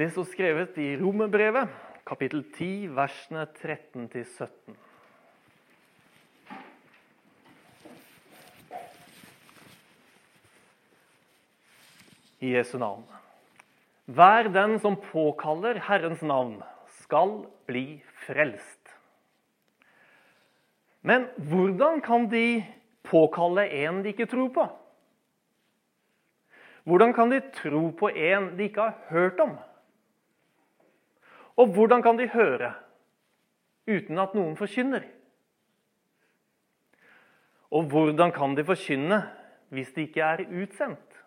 Det står skrevet i Romerbrevet, kapittel 10, versene 13-17. I Jesu navn. Hver den som påkaller Herrens navn, skal bli frelst. Men hvordan kan de påkalle en de ikke tror på? Hvordan kan de tro på en de ikke har hørt om? Og hvordan kan de høre uten at noen forkynner? Og hvordan kan de forkynne hvis de ikke er utsendt?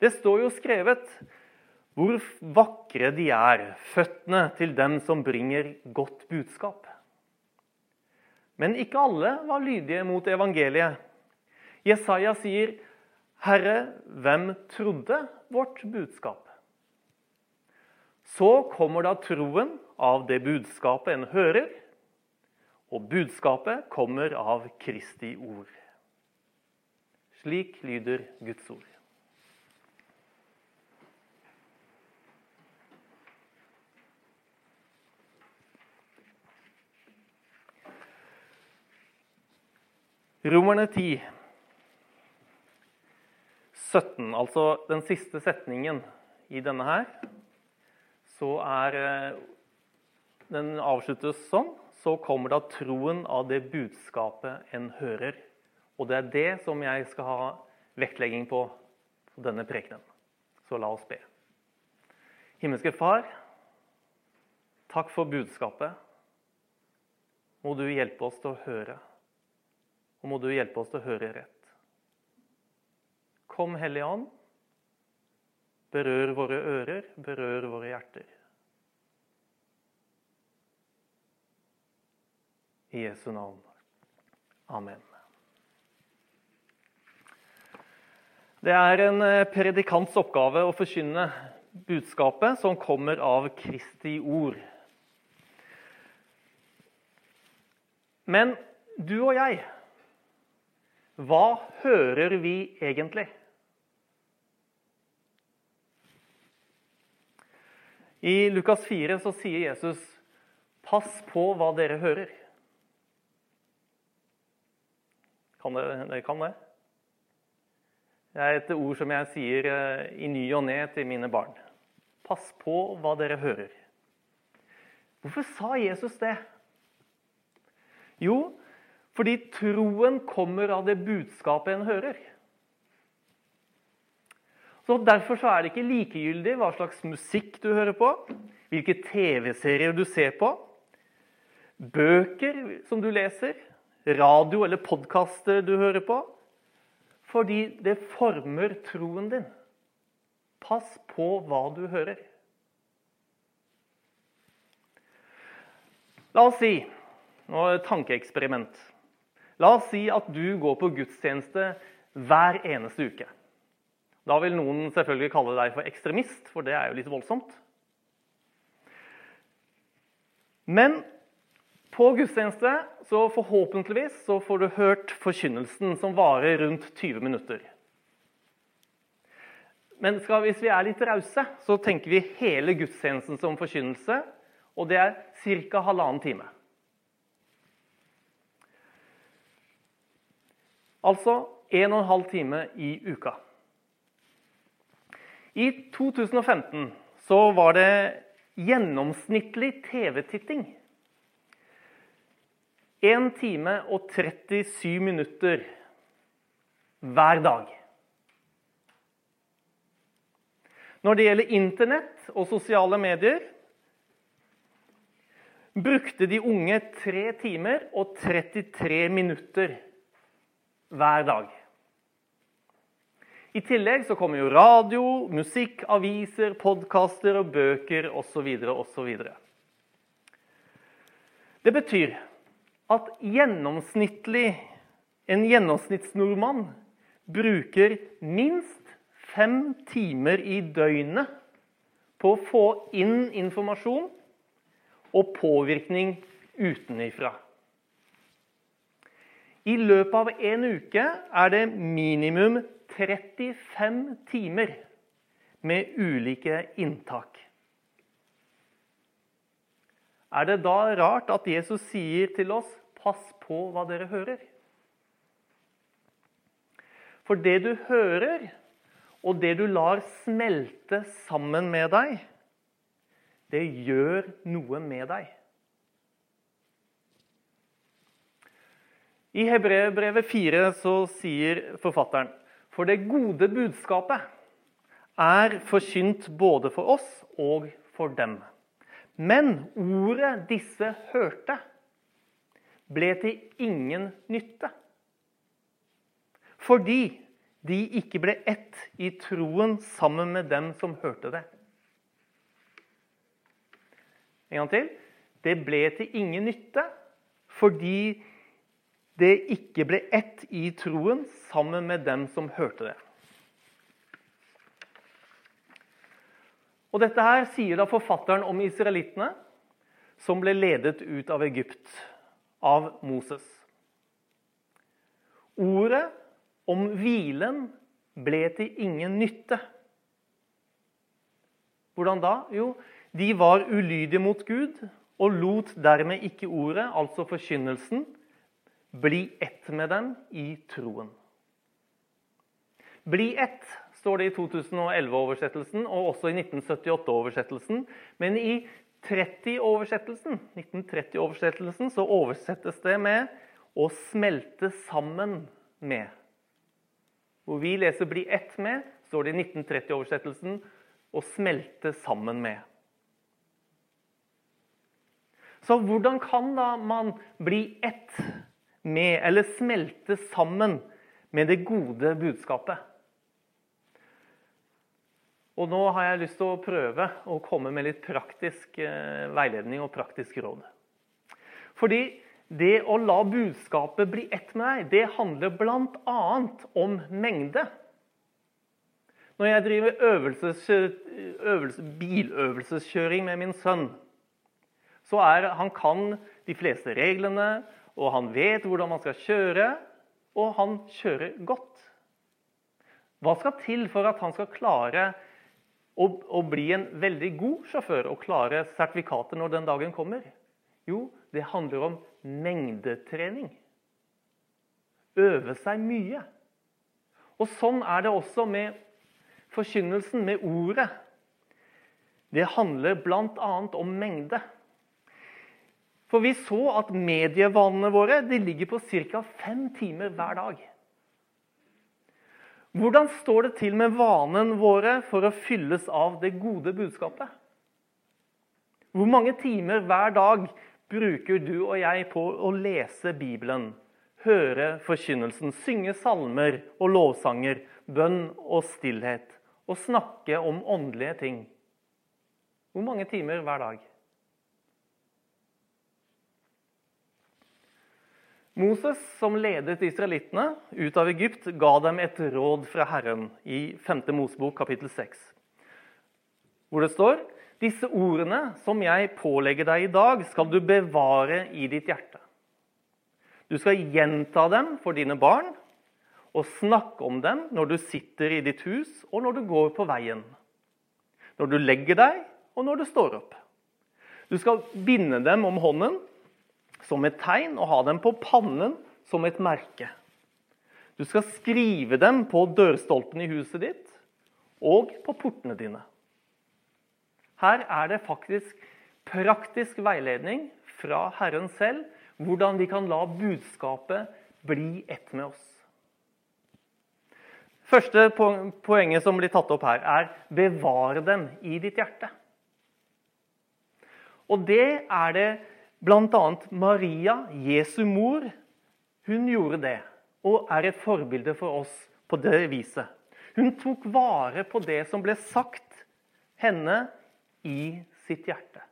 Det står jo skrevet hvor vakre de er, føttene til dem som bringer godt budskap. Men ikke alle var lydige mot evangeliet. Jesaja sier, 'Herre, hvem trodde vårt budskap?' Så kommer da troen av det budskapet en hører, og budskapet kommer av Kristi ord. Slik lyder Guds ord. Romerne 10, 17, altså den siste setningen i denne her, så er eh, Den avsluttes sånn. Så kommer da troen av det budskapet en hører. Og det er det som jeg skal ha vektlegging på på denne prekenen. Så la oss be. Himmelske Far, takk for budskapet. Må du hjelpe oss til å høre. Og må du hjelpe oss til å høre rett. Kom, Hellige Ånd. Berør våre ører, berør våre hjerter. I Jesu navn. Amen. Det er en eh, predikants oppgave å forkynne budskapet som kommer av Kristi ord. Men du og jeg hva hører vi egentlig? I Lukas 4 så sier Jesus, 'Pass på hva dere hører'. Kan dere, dere kan det? Det er et ord som jeg sier eh, i ny og ne til mine barn. Pass på hva dere hører. Hvorfor sa Jesus det? Jo, fordi troen kommer av det budskapet en hører. Så Derfor så er det ikke likegyldig hva slags musikk du hører på, hvilke TV-serier du ser på, bøker som du leser, radio eller podkaster du hører på. Fordi det former troen din. Pass på hva du hører. La oss si nå er et tankeeksperiment. La oss si at du går på gudstjeneste hver eneste uke. Da vil noen selvfølgelig kalle deg for ekstremist, for det er jo litt voldsomt. Men på gudstjeneste så forhåpentligvis så får du hørt forkynnelsen, som varer rundt 20 minutter. Men skal, hvis vi er litt rause, så tenker vi hele gudstjenesten som forkynnelse. Og det er ca. halvannen time. Altså 1 12 time i uka. I 2015 så var det gjennomsnittlig TV-titting 1 time og 37 minutter hver dag. Når det gjelder Internett og sosiale medier, brukte de unge 3 timer og 33 minutter hver dag. I tillegg så kommer jo radio, musikk, aviser, podkaster og bøker osv. osv. Det betyr at gjennomsnittlig en gjennomsnittsnordmann bruker minst fem timer i døgnet på å få inn informasjon og påvirkning utenifra. I løpet av en uke er det minimum 35 timer med ulike inntak. Er det da rart at Jesus sier til oss 'pass på hva dere hører'? For det du hører, og det du lar smelte sammen med deg, det gjør noe med deg. I Hebreerbrevet 4 så sier forfatteren For det gode budskapet er forkynt både for oss og for dem. Men ordet disse hørte, ble til ingen nytte. Fordi de ikke ble ett i troen sammen med dem som hørte det. En gang til. Det ble til ingen nytte fordi det ikke ble ett i troen sammen med dem som hørte det. Og Dette her sier da forfatteren om israelittene som ble ledet ut av Egypt av Moses. Ordet om hvilen ble til ingen nytte. Hvordan da? Jo, de var ulydige mot Gud og lot dermed ikke ordet, altså forkynnelsen, bli ett med dem i troen. Bli ett står det i 2011-oversettelsen og også i 1978-oversettelsen. Men i 30-oversettelsen 1930-oversettelsen så oversettes det med 'å smelte sammen med'. Hvor vi leser 'bli ett med', står det i 1930-oversettelsen 'å smelte sammen med'. Så hvordan kan da man bli ett med, eller smelte sammen med det gode budskapet? Og nå har jeg lyst til å prøve å komme med litt praktisk eh, veiledning og praktisk råd. Fordi det å la budskapet bli ett med deg, det handler bl.a. om mengde. Når jeg driver øvelses, øvelse, biløvelseskjøring med min sønn, så er han kan de fleste reglene, og han vet hvordan man skal kjøre, og han kjører godt. Hva skal til for at han skal klare å bli en veldig god sjåfør og klare sertifikatet når den dagen kommer? Jo, det handler om mengdetrening. Øve seg mye. Og sånn er det også med forkynnelsen, med ordet. Det handler bl.a. om mengde. For vi så at medievanene våre ligger på ca. fem timer hver dag. Hvordan står det til med vanen våre for å fylles av det gode budskapet? Hvor mange timer hver dag bruker du og jeg på å lese Bibelen, høre forkynnelsen, synge salmer og lovsanger, bønn og stillhet, og snakke om åndelige ting? Hvor mange timer hver dag? Moses, som ledet israelittene ut av Egypt, ga dem et råd fra Herren i 5. Mosebok kapittel 6, hvor det står disse ordene som jeg pålegger deg i dag, skal du bevare i ditt hjerte. Du skal gjenta dem for dine barn og snakke om dem når du sitter i ditt hus og når du går på veien. Når du legger deg og når du står opp. Du skal binde dem om hånden som et tegn og ha dem på pannen som et merke. Du skal skrive dem på dørstolpen i huset ditt og på portene dine. Her er det faktisk praktisk veiledning fra Herren selv hvordan vi kan la budskapet bli ett med oss. Første poenget som blir tatt opp her, er 'bevare dem i ditt hjerte'. Og det er det Bl.a. Maria, Jesu mor, hun gjorde det og er et forbilde for oss på det viset. Hun tok vare på det som ble sagt henne i sitt hjerte.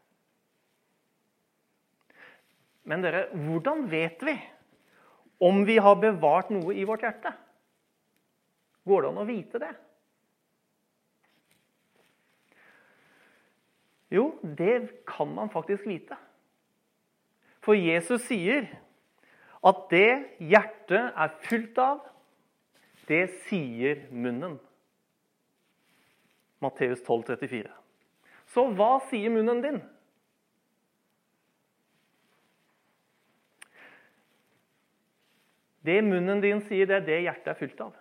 Men dere, hvordan vet vi om vi har bevart noe i vårt hjerte? Går det an å vite det? Jo, det kan man faktisk vite. For Jesus sier at det hjertet er fylt av, det sier munnen. Matteus 12, 34. Så hva sier munnen din? Det munnen din sier, det er det hjertet er fylt av.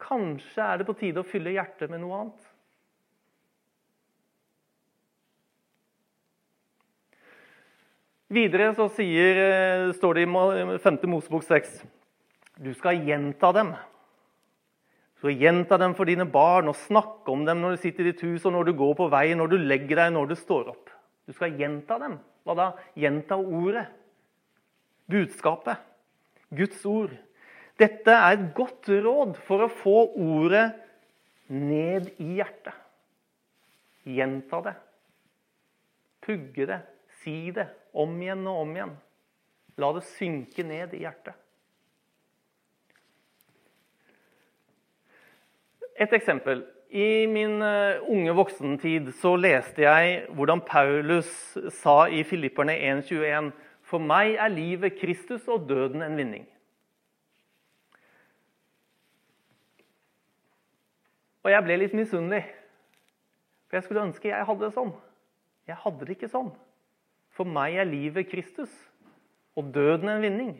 Kanskje er det på tide å fylle hjertet med noe annet. Videre så sier, eh, står det i 5. Mosebok 6 du skal gjenta dem. Du skal gjenta dem for dine barn og snakke om dem når du sitter i ditt hus, og når du går på vei, når du legger deg, når du står opp. Du skal gjenta dem. Hva da? Gjenta ordet. Budskapet. Guds ord. Dette er et godt råd for å få ordet ned i hjertet. Gjenta det. Pugge det. Si det om igjen og om igjen. La det synke ned i hjertet. Et eksempel. I min eh, unge voksentid så leste jeg hvordan Paulus sa i Filipperne 1,21.: For meg er livet Kristus og døden en vinning. Og jeg ble litt misunnelig. For jeg skulle ønske jeg hadde det sånn. Jeg hadde det ikke sånn. For meg er livet Kristus og døden en vinning.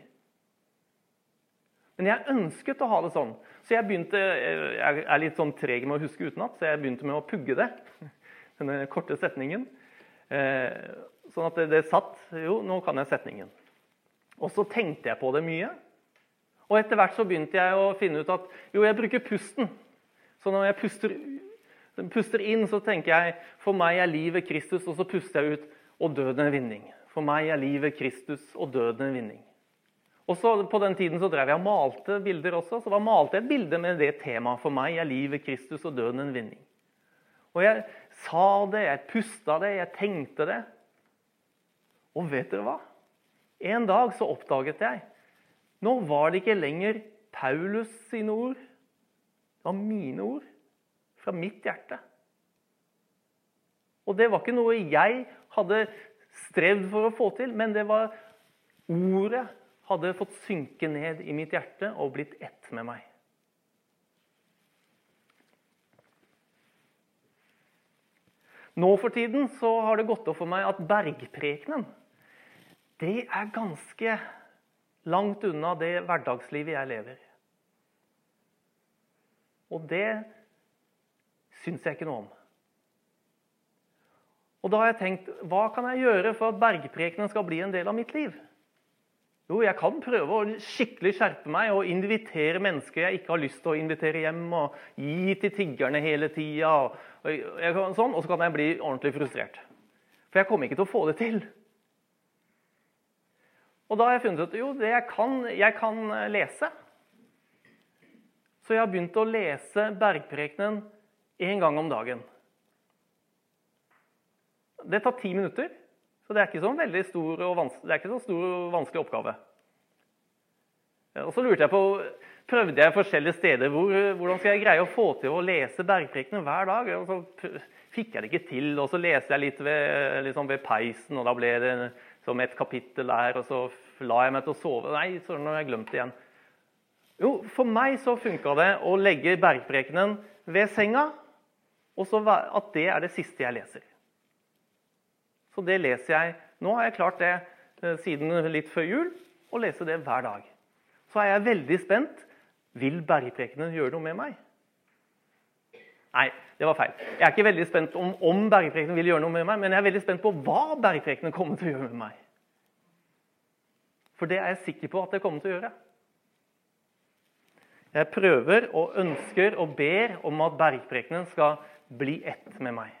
Men jeg ønsket å ha det sånn. Så jeg begynte, jeg er litt sånn treg med å huske utenat, så jeg begynte med å pugge det. Denne korte setningen. Eh, sånn at det, det satt Jo, nå kan jeg setningen. Og så tenkte jeg på det mye. Og etter hvert så begynte jeg å finne ut at jo, jeg bruker pusten. Så når jeg puster, puster inn, så tenker jeg for meg er livet Kristus, og så puster jeg ut og døden en vinning. For meg er livet Kristus og døden en vinning. Og så På den tiden så drev jeg og malte bilder også. Så da malte jeg et bilde med det temaet. For meg er livet Kristus og døden en vinning. Og jeg sa det, jeg pusta det, jeg tenkte det. Og vet dere hva? En dag så oppdaget jeg Nå var det ikke lenger Paulus sine ord. Det var mine ord. Fra mitt hjerte. Og det var ikke noe jeg hadde strevd for å få til, men det var ordet hadde fått synke ned i mitt hjerte og blitt ett med meg. Nå for tiden så har det gått opp for meg at bergprekenen det er ganske langt unna det hverdagslivet jeg lever. Og det syns jeg ikke noe om. Og da har jeg tenkt hva kan jeg gjøre for at bergprekenen skal bli en del av mitt liv? Jo, jeg kan prøve å skikkelig skjerpe meg og invitere mennesker jeg ikke har lyst til å invitere hjem, og gi til tiggerne hele tida. Og, sånn, og så kan jeg bli ordentlig frustrert. For jeg kommer ikke til å få det til. Og da har jeg funnet ut jo, jeg kan, jeg kan lese. Så jeg har begynt å lese Bergprekenen én gang om dagen. Det tar ti minutter. Så det er ikke, sånn veldig stor og vanskelig, stor og vanskelig oppgave. Og så lurte jeg på, prøvde jeg forskjellige steder hvor, hvordan skal jeg greie å få til å lese bergprekene hver dag. Og så fikk jeg det ikke til. Og så leste jeg litt ved, liksom ved peisen, og da ble det som et kapittel der. Og så la jeg meg til å sove. Nei, så har jeg glemt det igjen. Jo, for meg så funka det å legge bergprekenen ved senga, og så at det er det siste jeg leser. Så det leser jeg Nå har jeg klart det eh, siden litt før jul, å lese det hver dag. Så er jeg veldig spent. Vil bergprekenen gjøre noe med meg? Nei, det var feil. Jeg er ikke veldig spent om, om bergprekenen vil gjøre noe med meg, men jeg er veldig spent på hva bergprekenen kommer til å gjøre med meg. For det er jeg sikker på at det kommer til å gjøre. Jeg prøver og ønsker og ber om at bergprekenen skal bli ett med meg.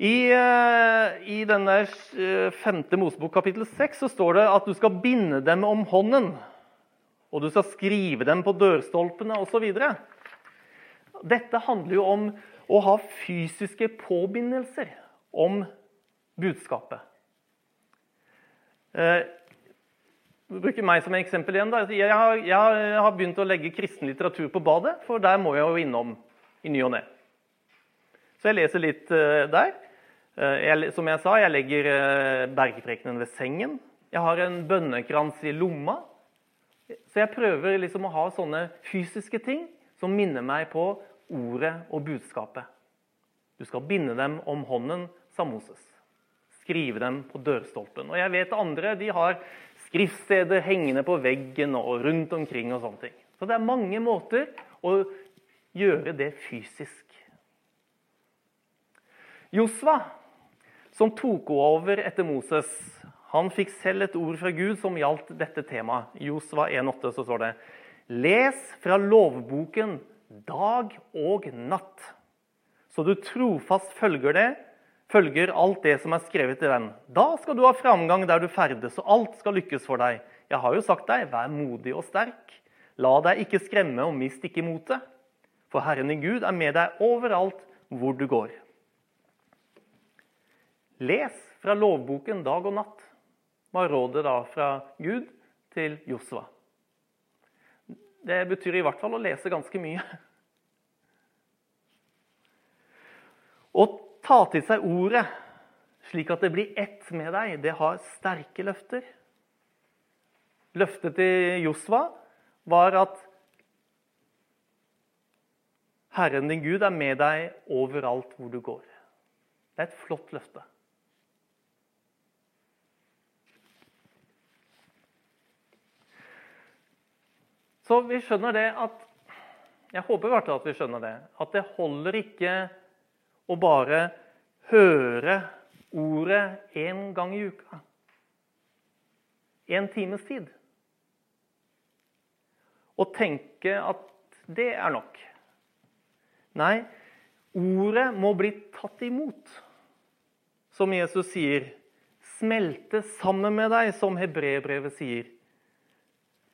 I, eh, I denne eh, femte Mosebok kapittel 6 så står det at du skal binde dem om hånden. Og du skal skrive dem på dørstolpene osv. Dette handler jo om å ha fysiske påbindelser om budskapet. Eh, bruker meg som eksempel igjen. Da. Jeg, har, jeg har begynt å legge kristen litteratur på badet, for der må jeg jo innom i ny og ne. Så jeg leser litt der. Eh, jeg, som jeg sa, jeg legger eh, bergprekenen ved sengen. Jeg har en bønnekrans i lomma. Så jeg prøver liksom å ha sånne fysiske ting som minner meg på ordet og budskapet. Du skal binde dem om hånden, sa Moses. Skrive dem på dørstolpen. Og jeg vet andre de har skriftsteder hengende på veggen og rundt omkring. og sånne ting. Så det er mange måter å gjøre det fysisk. Josva, som tok over etter Moses, han fikk selv et ord fra Gud som gjaldt dette temaet. Josva 1,8 så står det Les fra lovboken dag og natt, så du trofast følger det, følger alt det som er skrevet i den. Da skal du ha framgang der du ferdes, og alt skal lykkes for deg. Jeg har jo sagt deg, vær modig og sterk. La deg ikke skremme og mist ikke motet. For Herren din Gud er med deg overalt hvor du går. Les fra lovboken dag og natt var rådet da fra Gud til Josva. Det betyr i hvert fall å lese ganske mye. Å ta til seg ordet slik at det blir ett med deg, det har sterke løfter. Løftet til Josva var at Herren din Gud er med deg overalt hvor du går. Det er et flott løfte. Så vi skjønner det at Jeg håper i hvert fall at vi skjønner det. At det holder ikke å bare høre ordet én gang i uka. En times tid. Og tenke at det er nok. Nei, ordet må bli tatt imot. Som Jesus sier. Smelte sammen med deg, som hebreerbrevet sier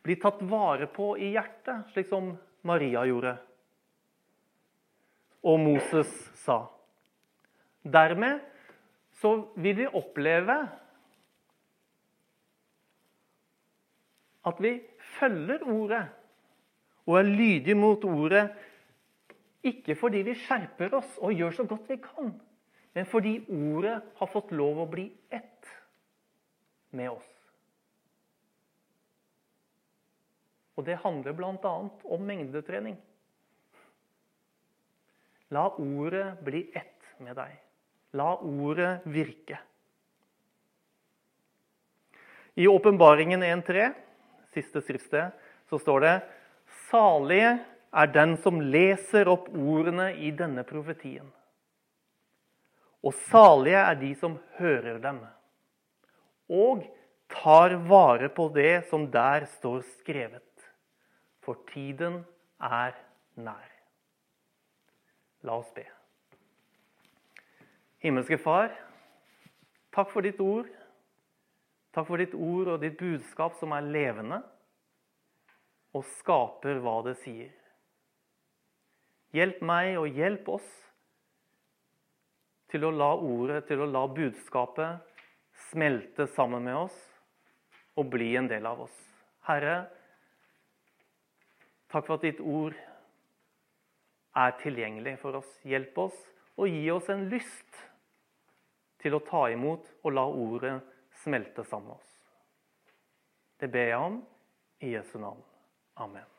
bli tatt vare på i hjertet, slik som Maria gjorde. Og Moses sa. Dermed så vil vi oppleve at vi følger ordet og er lydige mot ordet, ikke fordi vi skjerper oss og gjør så godt vi kan, men fordi ordet har fått lov å bli ett med oss. Og det handler bl.a. om mengdetrening. La ordet bli ett med deg. La ordet virke. I Åpenbaringen 1.3, siste skriftsted, så står det Salige er den som leser opp ordene i denne profetien. Og salige er de som hører dem, og tar vare på det som der står skrevet for tiden er nær. La oss be. Himmelske Far, takk for ditt ord. Takk for ditt ord og ditt budskap som er levende og skaper hva det sier. Hjelp meg og hjelp oss til å la ordet, til å la budskapet smelte sammen med oss og bli en del av oss. Herre, Takk for at ditt ord er tilgjengelig for oss. Hjelp oss og gi oss en lyst til å ta imot og la ordet smelte sammen med oss. Det ber jeg om i Jesu navn. Amen.